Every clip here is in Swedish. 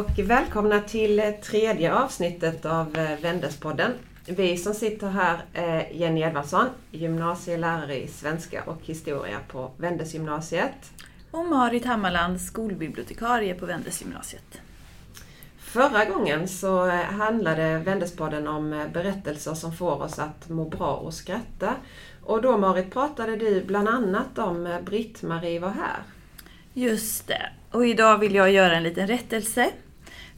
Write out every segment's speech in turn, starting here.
Och välkomna till tredje avsnittet av Vändespodden. Vi som sitter här är Jenny Edvardsson, gymnasielärare i svenska och historia på Vändesgymnasiet. Och Marit Hammarland, skolbibliotekarie på Vändesgymnasiet. Förra gången så handlade Vändespodden om berättelser som får oss att må bra och skratta. Och då Marit pratade du bland annat om Britt-Marie var här. Just det. Och idag vill jag göra en liten rättelse.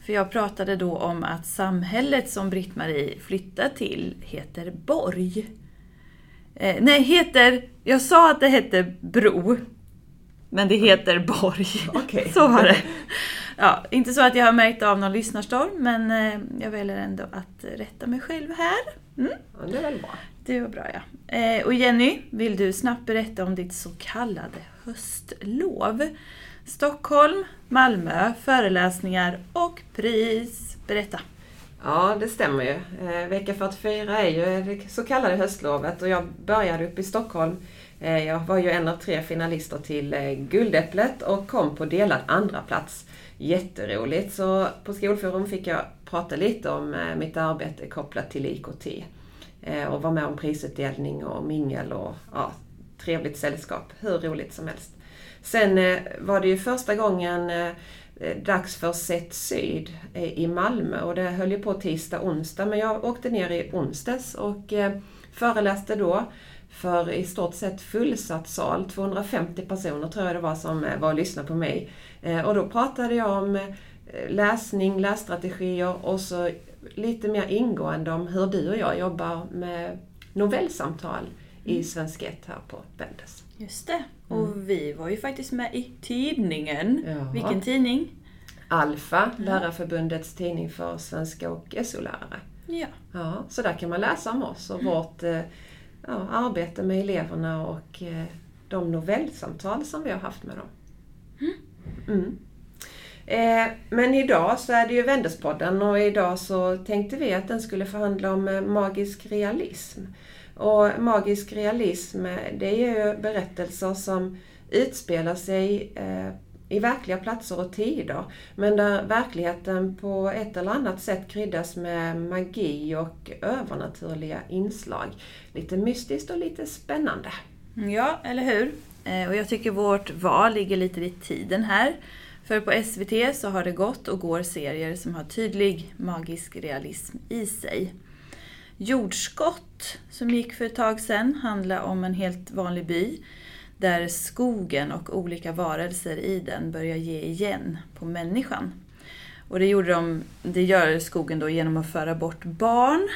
För jag pratade då om att samhället som Britt-Marie flyttar till heter Borg. Eh, nej, heter... Jag sa att det hette Bro. Men det heter Borg. Okay. Så var det. Ja, inte så att jag har märkt av någon lyssnarstorm, men eh, jag väljer ändå att rätta mig själv här. Mm. Ja, det är väl bra. Det var bra ja. Eh, och Jenny, vill du snabbt berätta om ditt så kallade höstlov? Stockholm, Malmö, föreläsningar och pris. Berätta! Ja, det stämmer ju. Eh, vecka 44 är ju det så kallade höstlovet och jag började uppe i Stockholm. Eh, jag var ju en av tre finalister till eh, Guldäpplet och kom på delad andra plats. Jätteroligt! Så på Skolforum fick jag prata lite om mitt arbete kopplat till IKT. Och vara med om prisutdelning och mingel och ja, trevligt sällskap. Hur roligt som helst. Sen eh, var det ju första gången eh, eh, dags för Sätt Syd i Malmö och det höll ju på tisdag, onsdag men jag åkte ner i onsdags och föreläste då för i stort sett fullsatt sal. 250 personer tror jag det var som var och lyssnade på mig. Och då pratade jag om läsning, lässtrategier och så lite mer ingående om hur du och jag jobbar med novellsamtal i mm. Svensk 1 här på Bendes. Just det. Och mm. vi var ju faktiskt med i tidningen. Ja. Vilken tidning? Alfa, ja. Lärarförbundets tidning för svenska och SO-lärare. Ja. ja. Så där kan man läsa om oss och mm. vårt eh, ja, arbete med eleverna och eh, de novellsamtal som vi har haft med dem. Mm. mm. Eh, men idag så är det ju Vändespodden och idag så tänkte vi att den skulle förhandla om magisk realism. Och magisk realism, det är ju berättelser som utspelar sig eh, i verkliga platser och tider. Men där verkligheten på ett eller annat sätt kryddas med magi och övernaturliga inslag. Lite mystiskt och lite spännande. Ja, eller hur? Eh, och jag tycker vårt val ligger lite vid tiden här. För på SVT så har det gått och går serier som har tydlig magisk realism i sig. Jordskott, som gick för ett tag sedan, handlar om en helt vanlig by där skogen och olika varelser i den börjar ge igen på människan. Och det, gjorde de, det gör skogen då genom att föra bort barn.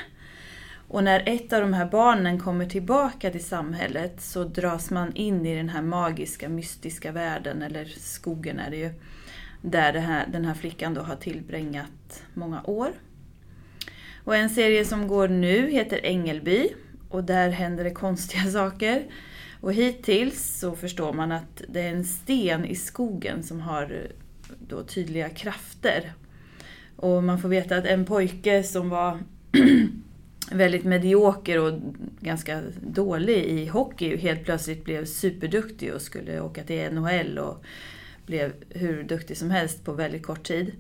Och när ett av de här barnen kommer tillbaka till samhället så dras man in i den här magiska, mystiska världen, eller skogen är det ju, där här, den här flickan då har tillbringat många år. Och en serie som går nu heter Ängelby och där händer det konstiga saker. Och hittills så förstår man att det är en sten i skogen som har eh, då tydliga krafter. Och man får veta att en pojke som var väldigt medioker och ganska dålig i hockey helt plötsligt blev superduktig och skulle åka till NHL och blev hur duktig som helst på väldigt kort tid.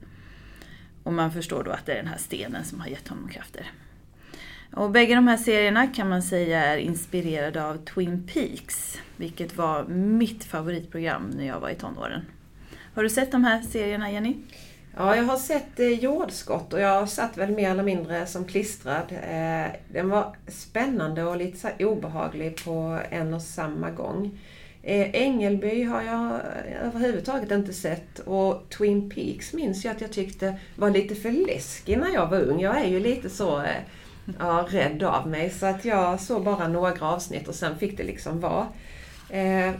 Och man förstår då att det är den här stenen som har gett honom krafter. Och bägge de här serierna kan man säga är inspirerade av Twin Peaks, vilket var mitt favoritprogram när jag var i tonåren. Har du sett de här serierna, Jenny? Ja, jag har sett eh, Jordskott och jag satt väl mer eller mindre som klistrad. Eh, den var spännande och lite så obehaglig på en och samma gång. Eh, Ängelby har jag överhuvudtaget inte sett och Twin Peaks minns jag att jag tyckte var lite för läskig när jag var ung. Jag är ju lite så eh, ja, rädd av mig så att jag såg bara några avsnitt och sen fick det liksom vara. Eh,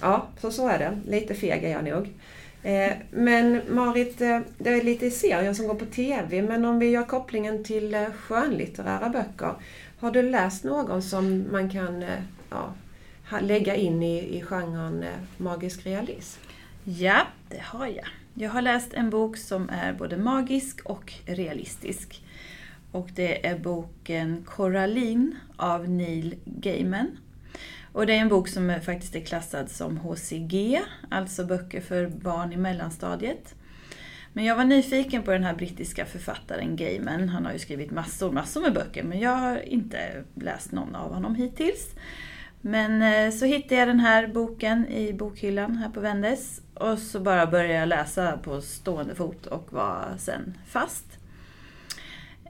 ja, så så är det. Lite feg är jag nog. Eh, men Marit, eh, det är lite serier som går på TV, men om vi gör kopplingen till eh, skönlitterära böcker. Har du läst någon som man kan eh, ja, lägga in i, i genren eh, magisk realism? Ja, det har jag. Jag har läst en bok som är både magisk och realistisk. Och det är boken Coraline av Neil Gaiman. Och det är en bok som faktiskt är klassad som HCG, alltså böcker för barn i mellanstadiet. Men jag var nyfiken på den här brittiska författaren Gaiman. Han har ju skrivit massor, massor med böcker men jag har inte läst någon av honom hittills. Men eh, så hittade jag den här boken i bokhyllan här på Vendes och så bara började jag läsa på stående fot och var sen fast.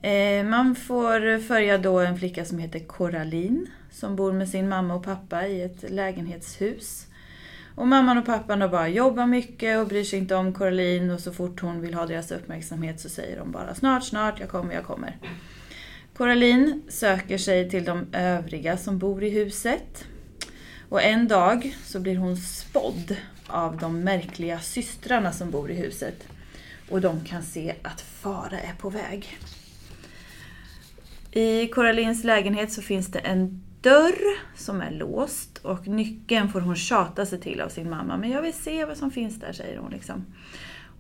Eh, man får följa då en flicka som heter Coraline som bor med sin mamma och pappa i ett lägenhetshus. Och mamman och pappan då bara jobbar mycket och bryr sig inte om Coraline och så fort hon vill ha deras uppmärksamhet så säger de bara snart, snart, jag kommer, jag kommer. Coraline söker sig till de övriga som bor i huset. Och en dag så blir hon spådd av de märkliga systrarna som bor i huset. Och de kan se att fara är på väg. I Coralins lägenhet så finns det en dörr som är låst och nyckeln får hon tjata sig till av sin mamma. Men jag vill se vad som finns där, säger hon. Liksom.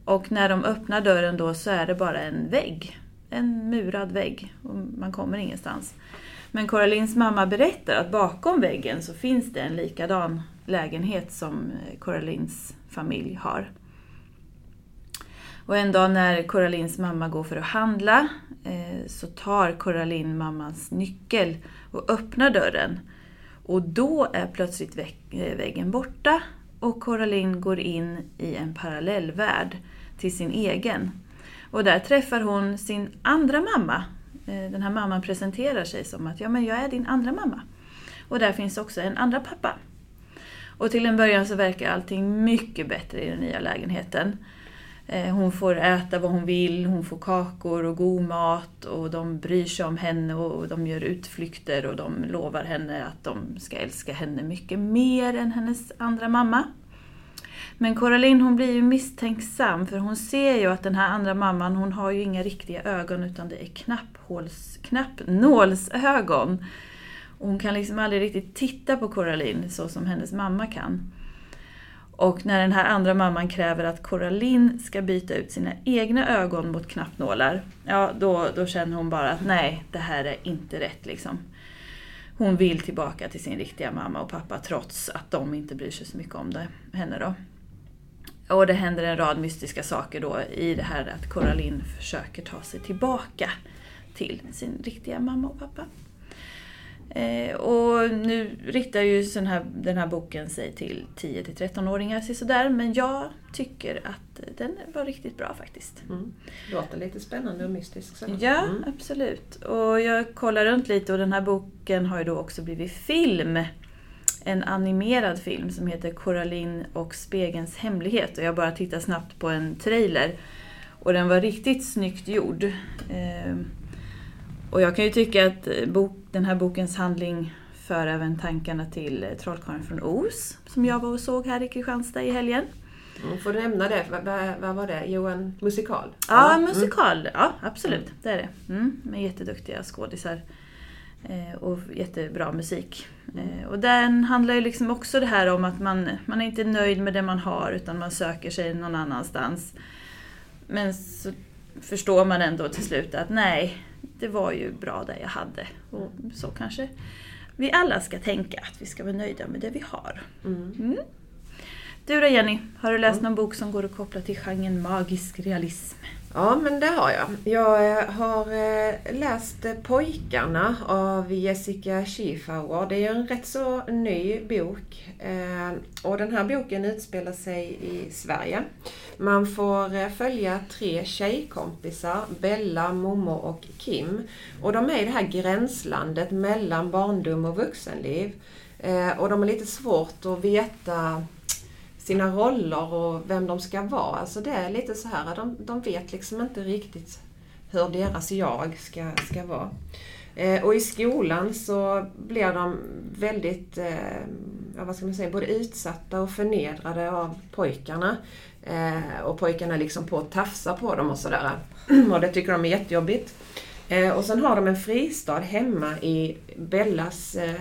Och när de öppnar dörren då så är det bara en vägg. En murad vägg. Och man kommer ingenstans. Men Coralins mamma berättar att bakom väggen så finns det en likadan lägenhet som eh, Coralins familj har. Och en dag när Coralins mamma går för att handla eh, så tar Coraline mammans nyckel och öppnar dörren. Och då är plötsligt eh, väggen borta och Coraline går in i en parallellvärld till sin egen. Och där träffar hon sin andra mamma. Eh, den här mamman presenterar sig som att ja, men jag är din andra mamma. Och där finns också en andra pappa. Och till en början så verkar allting mycket bättre i den nya lägenheten. Eh, hon får äta vad hon vill, hon får kakor och god mat och de bryr sig om henne och de gör utflykter och de lovar henne att de ska älska henne mycket mer än hennes andra mamma. Men Coraline hon blir ju misstänksam för hon ser ju att den här andra mamman hon har ju inga riktiga ögon utan det är knapphåls, knappnålsögon. Och hon kan liksom aldrig riktigt titta på Coraline så som hennes mamma kan. Och när den här andra mamman kräver att Coraline ska byta ut sina egna ögon mot knappnålar, ja då, då känner hon bara att nej, det här är inte rätt liksom. Hon vill tillbaka till sin riktiga mamma och pappa trots att de inte bryr sig så mycket om det, henne då. Och det händer en rad mystiska saker då i det här att Coraline försöker ta sig tillbaka till sin riktiga mamma och pappa. Eh, och nu riktar ju den här, den här boken sig till 10-13-åringar sådär, men jag tycker att den var riktigt bra faktiskt. Mm. Låter lite spännande och mystiskt. Så. Ja, mm. absolut. Och jag kollar runt lite och den här boken har ju då också blivit film. En animerad film som heter Coraline och spegelns hemlighet. Och jag bara tittar snabbt på en trailer. Och den var riktigt snyggt gjord. Eh, och jag kan ju tycka att bok, den här bokens handling för även tankarna till Trollkarlen från Oz, som jag var och såg här i Kristianstad i helgen. Mm, får du nämna det? Vad, vad var det? Jo, en musikal? Ja, en musikal. Mm. Ja, absolut. Det är det. Mm, med jätteduktiga skådisar. Eh, och jättebra musik. Eh, och den handlar ju liksom också det här om att man, man är inte nöjd med det man har utan man söker sig någon annanstans. Men så förstår man ändå till slut att nej, det var ju bra det jag hade. Och så kanske vi alla ska tänka, att vi ska vara nöjda med det vi har. Mm. Du då Jenny, har du läst någon bok som går att koppla till genren magisk realism? Ja, men det har jag. Jag eh, har eh, läst Pojkarna av Jessica Schiefauer. Det är en rätt så ny bok. Eh, och den här boken utspelar sig i Sverige. Man får följa tre tjejkompisar, Bella, Momo och Kim. Och de är i det här gränslandet mellan barndom och vuxenliv. Och de har lite svårt att veta sina roller och vem de ska vara. Alltså det är lite så här, de, de vet liksom inte riktigt hur deras jag ska, ska vara. Eh, och i skolan så blir de väldigt, eh, vad ska man säga, både utsatta och förnedrade av pojkarna. Eh, och pojkarna liksom på att tafsa på dem och sådär. och det tycker de är jättejobbigt. Eh, och sen har de en fristad hemma i Bellas eh,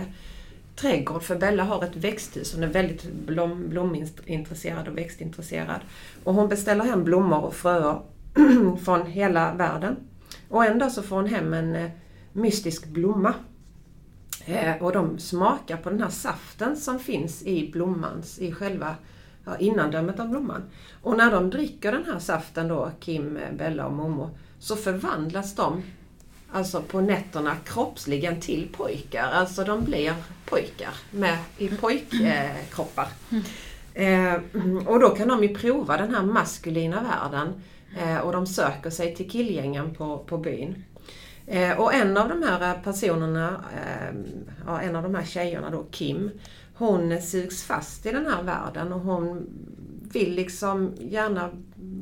trädgård för Bella har ett växthus. Hon är väldigt blom, blomintresserad och växtintresserad. Och hon beställer hem blommor och fröer från hela världen. Och en dag så får hon hem en eh, mystisk blomma. Eh, och de smakar på den här saften som finns i blommans, i själva ja, innandömet av blomman. Och när de dricker den här saften då, Kim, Bella och Momo, så förvandlas de alltså på nätterna kroppsligen till pojkar. Alltså de blir pojkar med, i pojkkroppar. Eh, och då kan de ju prova den här maskulina världen eh, och de söker sig till killgängen på, på byn. Eh, och en av de här personerna, eh, ja, en av de här tjejerna då, Kim, hon sugs fast i den här världen och hon vill liksom gärna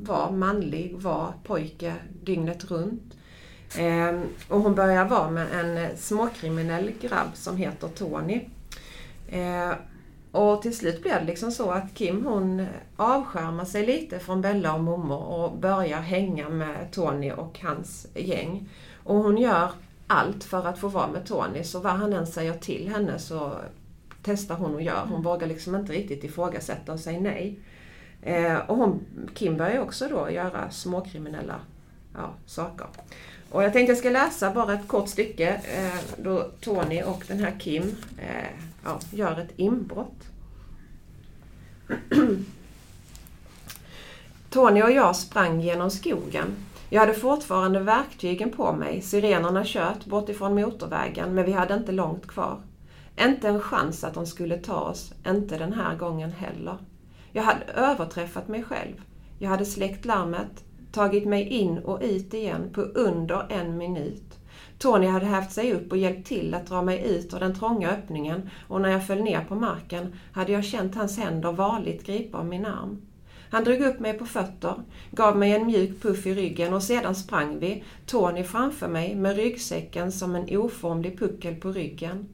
vara manlig, vara pojke dygnet runt. Eh, och hon börjar vara med en småkriminell grabb som heter Tony. Eh, och till slut blir det liksom så att Kim hon avskärmar sig lite från Bella och Momo och börjar hänga med Tony och hans gäng. Och hon gör allt för att få vara med Tony, så vad han än säger till henne så testar hon och gör. Hon mm. vågar liksom inte riktigt ifrågasätta och säga nej. Eh, och hon, Kim börjar också då göra småkriminella ja, saker. Och jag tänkte jag ska läsa bara ett kort stycke eh, då Tony och den här Kim eh, ja, gör ett inbrott. Tony och jag sprang genom skogen. Jag hade fortfarande verktygen på mig, sirenerna kört bort ifrån motorvägen, men vi hade inte långt kvar. Inte en chans att de skulle ta oss, inte den här gången heller. Jag hade överträffat mig själv. Jag hade släckt larmet, tagit mig in och ut igen på under en minut. Tony hade hävt sig upp och hjälpt till att dra mig ut ur den trånga öppningen och när jag föll ner på marken hade jag känt hans händer varligt gripa om min arm. Han drog upp mig på fötter, gav mig en mjuk puff i ryggen och sedan sprang vi, Tony framför mig med ryggsäcken som en oformlig puckel på ryggen.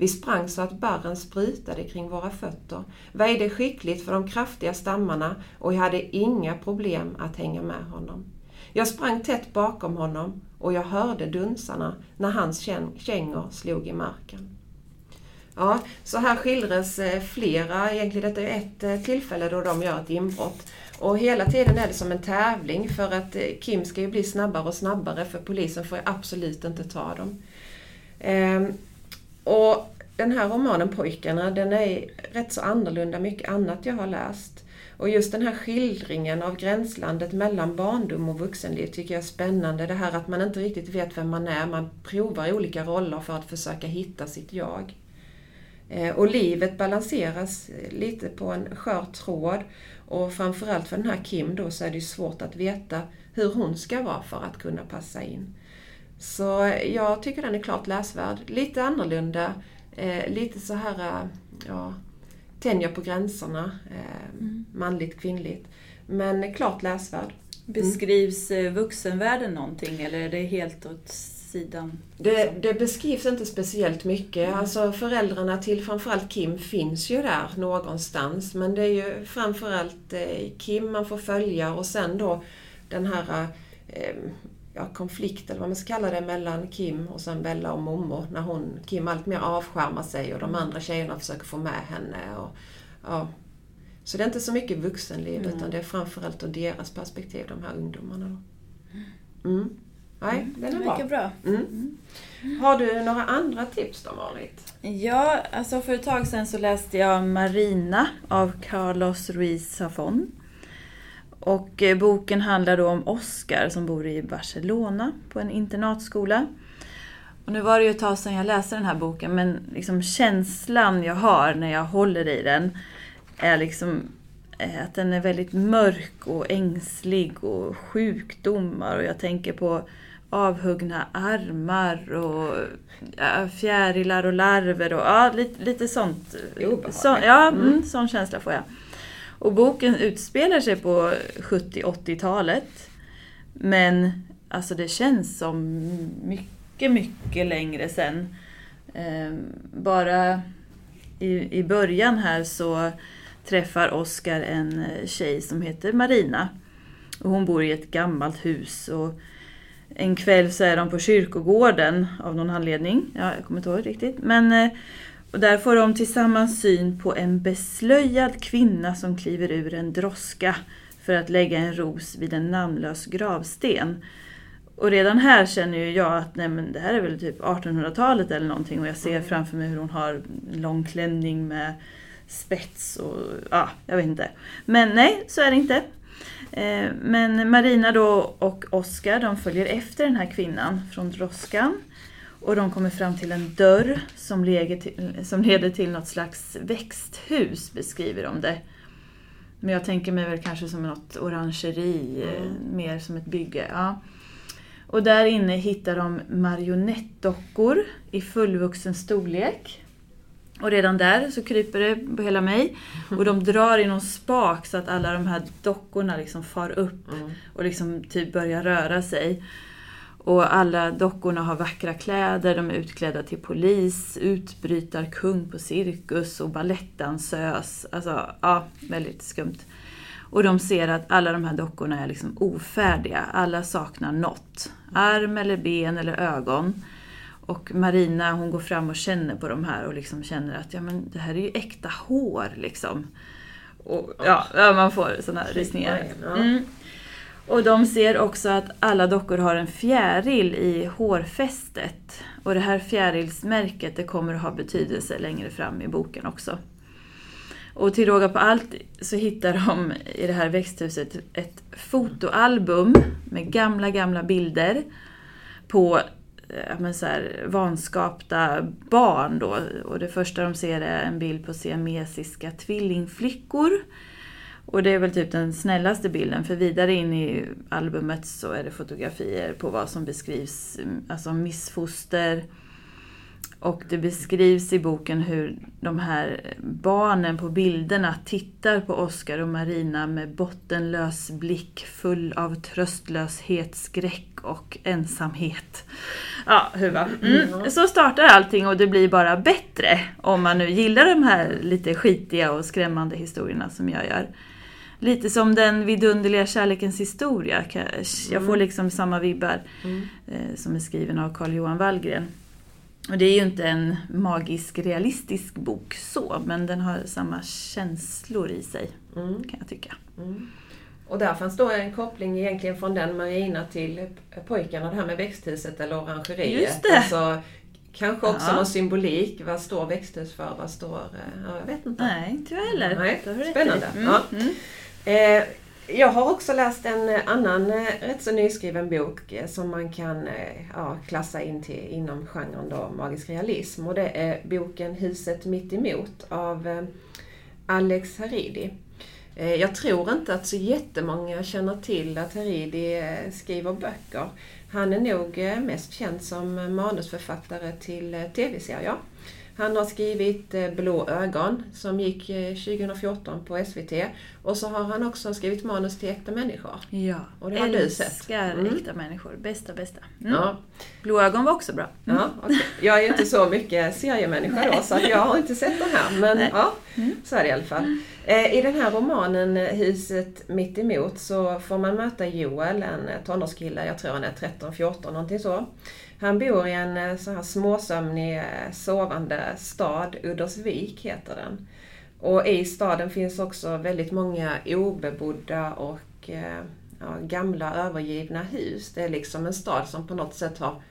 Vi sprang så att barren sprutade kring våra fötter, väjde skickligt för de kraftiga stammarna och jag hade inga problem att hänga med honom. Jag sprang tätt bakom honom och jag hörde dunsarna när hans kängor slog i marken. Ja, så här skildras eh, flera, egentligen detta är ett eh, tillfälle då de gör ett inbrott. Och hela tiden är det som en tävling för att eh, Kim ska ju bli snabbare och snabbare för polisen får ju absolut inte ta dem. Ehm, och den här romanen Pojkarna, den är rätt så annorlunda mycket annat jag har läst. Och just den här skildringen av gränslandet mellan barndom och vuxenliv tycker jag är spännande. Det här att man inte riktigt vet vem man är, man provar olika roller för att försöka hitta sitt jag. Eh, och livet balanseras lite på en skör tråd. Och framförallt för den här Kim då så är det svårt att veta hur hon ska vara för att kunna passa in. Så jag tycker den är klart läsvärd. Lite annorlunda, eh, lite så här, eh, ja, tänjer på gränserna. Eh, mm. Manligt, kvinnligt. Men klart läsvärd. Mm. Beskrivs mm. vuxenvärlden någonting eller är det helt åt sidan? Det, det, beskrivs inte speciellt mycket. Mm. Alltså föräldrarna till framförallt Kim finns ju där någonstans. Men det är ju framförallt eh, Kim man får följa och sen då den här ja, konflikt, eller vad man ska kalla det, mellan Kim och sen Bella och Momo. När hon, Kim allt mer avskärmar sig och de andra tjejerna försöker få med henne. Och, ja. Så det är inte så mycket vuxenliv mm. utan det är framförallt ur deras perspektiv, de här ungdomarna. Mm. Nej, mm, den är bra. bra. Mm. Mm. Har du några andra tips då, Marit? Ja, alltså för ett tag sedan så läste jag Marina av Carlos Ruiz Zafón. Och eh, boken handlar då om Oscar som bor i Barcelona på en internatskola. Och nu var det ju ett tag sedan jag läste den här boken men liksom känslan jag har när jag håller i den är liksom eh, att den är väldigt mörk och ängslig och sjukdomar och jag tänker på avhuggna armar och ja, fjärilar och larver och ja, lite, lite sånt. Så, ja, mm. mm, sån känsla får jag. Och boken utspelar sig på 70-80-talet. Men alltså det känns som mycket, mycket längre sen. Ehm, bara i, i början här så träffar Oskar en eh, tjej som heter Marina. Och hon bor i ett gammalt hus. Och en kväll så är de på kyrkogården av någon anledning. Ja, jag kommer inte ihåg riktigt. Men eh, och där får de tillsammans syn på en beslöjad kvinna som kliver ur en droska för att lägga en ros vid en namnlös gravsten. Och redan här känner ju jag att nej men det här är väl typ 1800-talet eller någonting och jag ser framför mig hur hon har en lång klänning med spets och ja, jag vet inte. Men nej, så är det inte. Eh, men Marina då och Oskar de följer efter den här kvinnan från droskan. Och de kommer fram till en dörr som, till, som leder till något slags växthus, beskriver de det. Men jag tänker mig väl kanske som något orangeri, mm. mer som ett bygge. Ja. Och där inne hittar de marionettdockor i fullvuxen storlek. Och redan där så kryper det på hela mig. Och de drar i någon spak så att alla de här dockorna liksom far upp mm. och liksom typ börjar röra sig. Och alla dockorna har vackra kläder, de är utklädda till polis, utbrytarkung på cirkus och balettdansös. Alltså, ja, väldigt skumt. Och de ser att alla de här dockorna är liksom ofärdiga. Alla saknar något. Arm eller ben eller ögon. Och Marina hon går fram och känner på de här och liksom känner att ja, men det här är ju äkta hår. Liksom. Och, ja, man får sådana rysningar. Mm. Och de ser också att alla dockor har en fjäril i hårfästet. Och det här fjärilsmärket det kommer att ha betydelse längre fram i boken också. Och till råga på allt så hittar de i det här växthuset ett fotoalbum med gamla, gamla bilder på eh, men så här, vanskapta barn. Då. Och det första de ser är en bild på siamesiska tvillingflickor. Och det är väl typ den snällaste bilden, för vidare in i albumet så är det fotografier på vad som beskrivs, alltså missfoster, och det beskrivs i boken hur de här barnen på bilderna tittar på Oskar och Marina med bottenlös blick full av tröstlöshet, skräck och ensamhet. Ja, huva. Mm. Så startar allting och det blir bara bättre om man nu gillar de här lite skitiga och skrämmande historierna som jag gör. Lite som den vidunderliga kärlekens historia. Jag får mm. liksom samma vibbar mm. Eh, som är skriven av Carl Johan Wallgren. Och det är ju inte en magisk realistisk bok så, men den har samma känslor i sig, mm. kan jag tycka. Mm. Och där fanns då en koppling egentligen från den Marina till pojkarna, det här med växthuset eller orangeriet. Just det! Alltså, kanske också ja. någon symbolik. Vad står växthus för? Vad står... Eh, ja, jag vet inte. Nej, inte jag heller. Nej. Spännande. Mm. Ja. Mm. Eh, jag har också läst en annan eh, rätt så nyskriven bok eh, som man kan eh, ja, klassa in till inom genren då, magisk realism. Och det är boken Huset mitt emot av Alex Haridi. Jag tror inte att så jättemånga känner till att Haridi skriver böcker. Han är nog mest känd som manusförfattare till tv-serier. Han har skrivit eh, Blå ögon som gick 2014 eh, på SVT. Och så har han också skrivit manus till Äkta människor. Ja, och det har du sett. älskar mm. Äkta människor. Bästa, bästa. Mm. Ja. Blå ögon var också bra. Mm. Ja, okay. Jag är ju inte så mycket seriemänniska då så jag har inte sett den här. Men Nej. ja, mm. så är det i alla fall. Eh, I den här romanen Huset mitt emot så får man möta Joel, en tonårskille, jag tror han är 13-14 någonting så. Han bor i en eh, så här småsömnig, eh, sovande stad, Uddersvik heter den. Och i staden finns också väldigt många obebodda och eh, ja, gamla övergivna hus. Det är liksom en stad som på något sätt har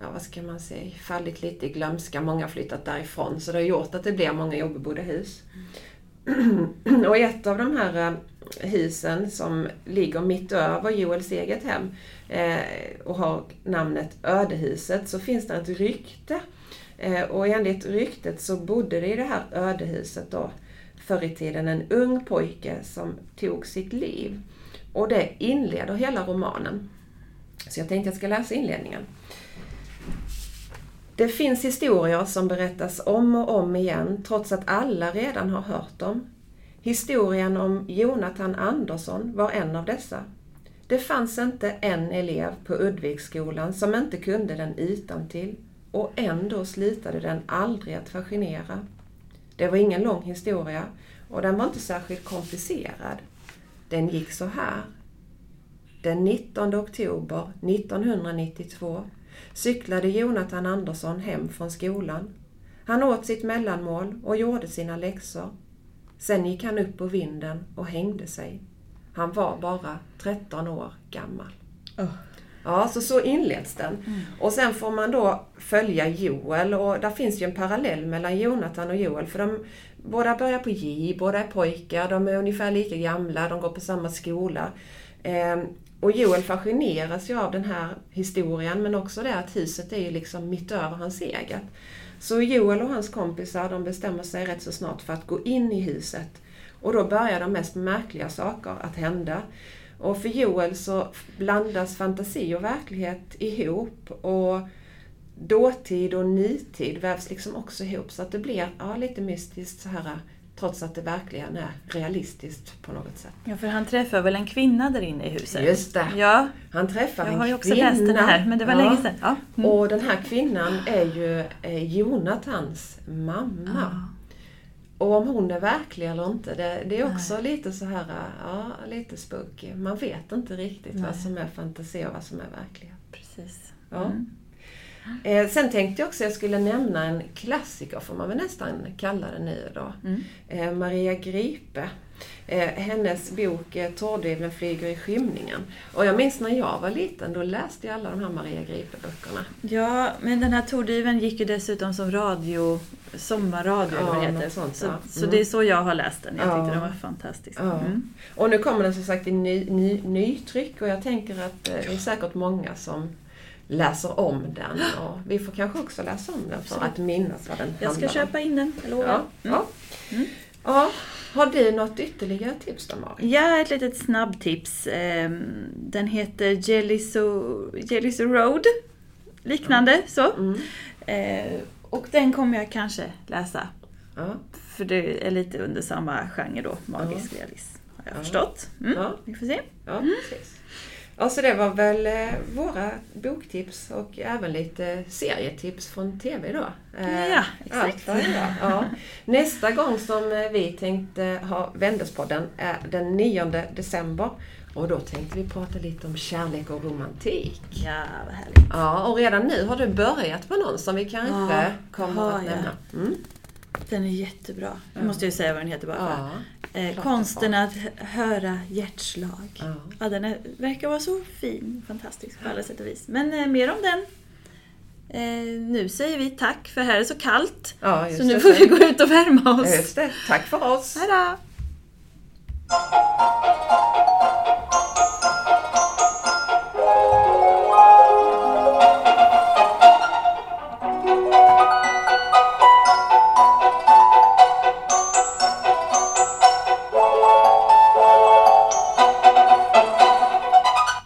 ja, vad ska man säga, fallit lite i glömska. Många har flyttat därifrån så det har gjort att det blir många obebodda hus. Mm. Och ett av de här eh, husen som ligger mitt över Joels eget hem eh, och har namnet Ödehuset så finns det ett rykte. Eh, och enligt ryktet så bodde det i det här ödehuset då förr i tiden en ung pojke som tog sitt liv. Och det inleder hela romanen. Så jag tänkte att jag ska läsa inledningen. Det finns historier som berättas om och om igen trots att alla redan har hört dem. Historien om Jonathan Andersson var en av dessa. Det fanns inte en elev på Udviksskolan som inte kunde den utan till och ändå slutade den aldrig att fascinera. Det var ingen lång historia och den var inte särskilt komplicerad. Den gick så här. Den 19 oktober 1992 cyklade Jonathan Andersson hem från skolan. Han åt sitt mellanmål och gjorde sina läxor. Sen gick han upp på vinden och hängde sig. Han var bara 13 år gammal. Oh. Ja, så så inleds den. Mm. Och sen får man då följa Joel och där finns ju en parallell mellan Jonathan och Joel för de båda börjar på J, båda är pojkar, de är ungefär lika gamla, de går på samma skola. Ehm, och Joel fascineras ju av den här historien men också det att huset är ju liksom mitt över hans eget. Så Joel och hans kompisar de bestämmer sig rätt så snart för att gå in i huset. Och då börjar de mest märkliga saker att hända. Och för Joel så blandas fantasi och verklighet ihop och dåtid och nutid vävs liksom också ihop så att det blir ja, lite mystiskt så här trots att det verkligen är realistiskt på något sätt. Ja, för han träffar väl en kvinna där inne i huset? Just det. Ja, Han träffar jag en har ju också kvinna. läst den här, men det var Ja. länge sedan. Ja. Mm. Och den här kvinnan är ju Jonathans mamma. Ja. Och om hon är verklig eller inte, det, det är också lite så här, ja, lite spooky. Man vet inte riktigt vad Nej. som är fantasi och vad som är verklighet. Precis. Ja. Mm. Eh, sen tänkte jag också att jag skulle nämna en klassiker, får man väl nästan kalla det nu då. Mm. Eh, Maria Gripe. Eh, hennes bok eh, flyger i skymningen. Och jag minns när jag var liten, då läste jag alla de här Maria Gripe-böckerna. Ja, men den här Tordiven gick ju dessutom som radio, sommarradio eller vad det Ja, sånt, så, ja. så Mm. det är så jag har läst den. Jag Ja. tyckte den var fantastisk. Ja. Mm. Och nu kommer den som sagt i ny, ny, nytryck och jag tänker att eh, det är säkert många som läser om den. Och vi får kanske också läsa om den för att minnas vad den Jag ska handlar om. köpa in den, jag lovar. Ja, Mm. ja. Mm. ja. Har du något ytterligare tips då Marit? Ja, ett litet snabbtips. Ehm, Den heter Jelliso, Jelliso Road. Liknande så. Mm. Eh, Och den kommer jag kanske läsa. För det är lite under samma genre då, magisk realism. Har jag Ja. förstått. Mm. Ja. Vi får se. Ja, så det var väl eh, våra boktips och även lite serietips från TV då. Eh, Ja, exakt. Allt. Ja. Nästa gång som eh, vi tänkte ha Vändespodden är den 9 december. Och då tänkte vi prata lite om kärlek och romantik. Ja, vad härligt. Ja, och redan nu har du börjat på någon som vi kanske Ja, kommer att nämna. Mm. Den är jättebra. Nu Ja. måste jag säga vad den heter bara. Ja. Eh, konsten att höra hjärtslag. Ja. Ja, den är, verkar vara så fin. Fantastisk på alla sätt och vis. Men eh, mer om den. Eh, nu säger vi tack för här är så kallt. Ja, så nu får vi gå ut och värma oss. Just det. Tack för oss! Hej då!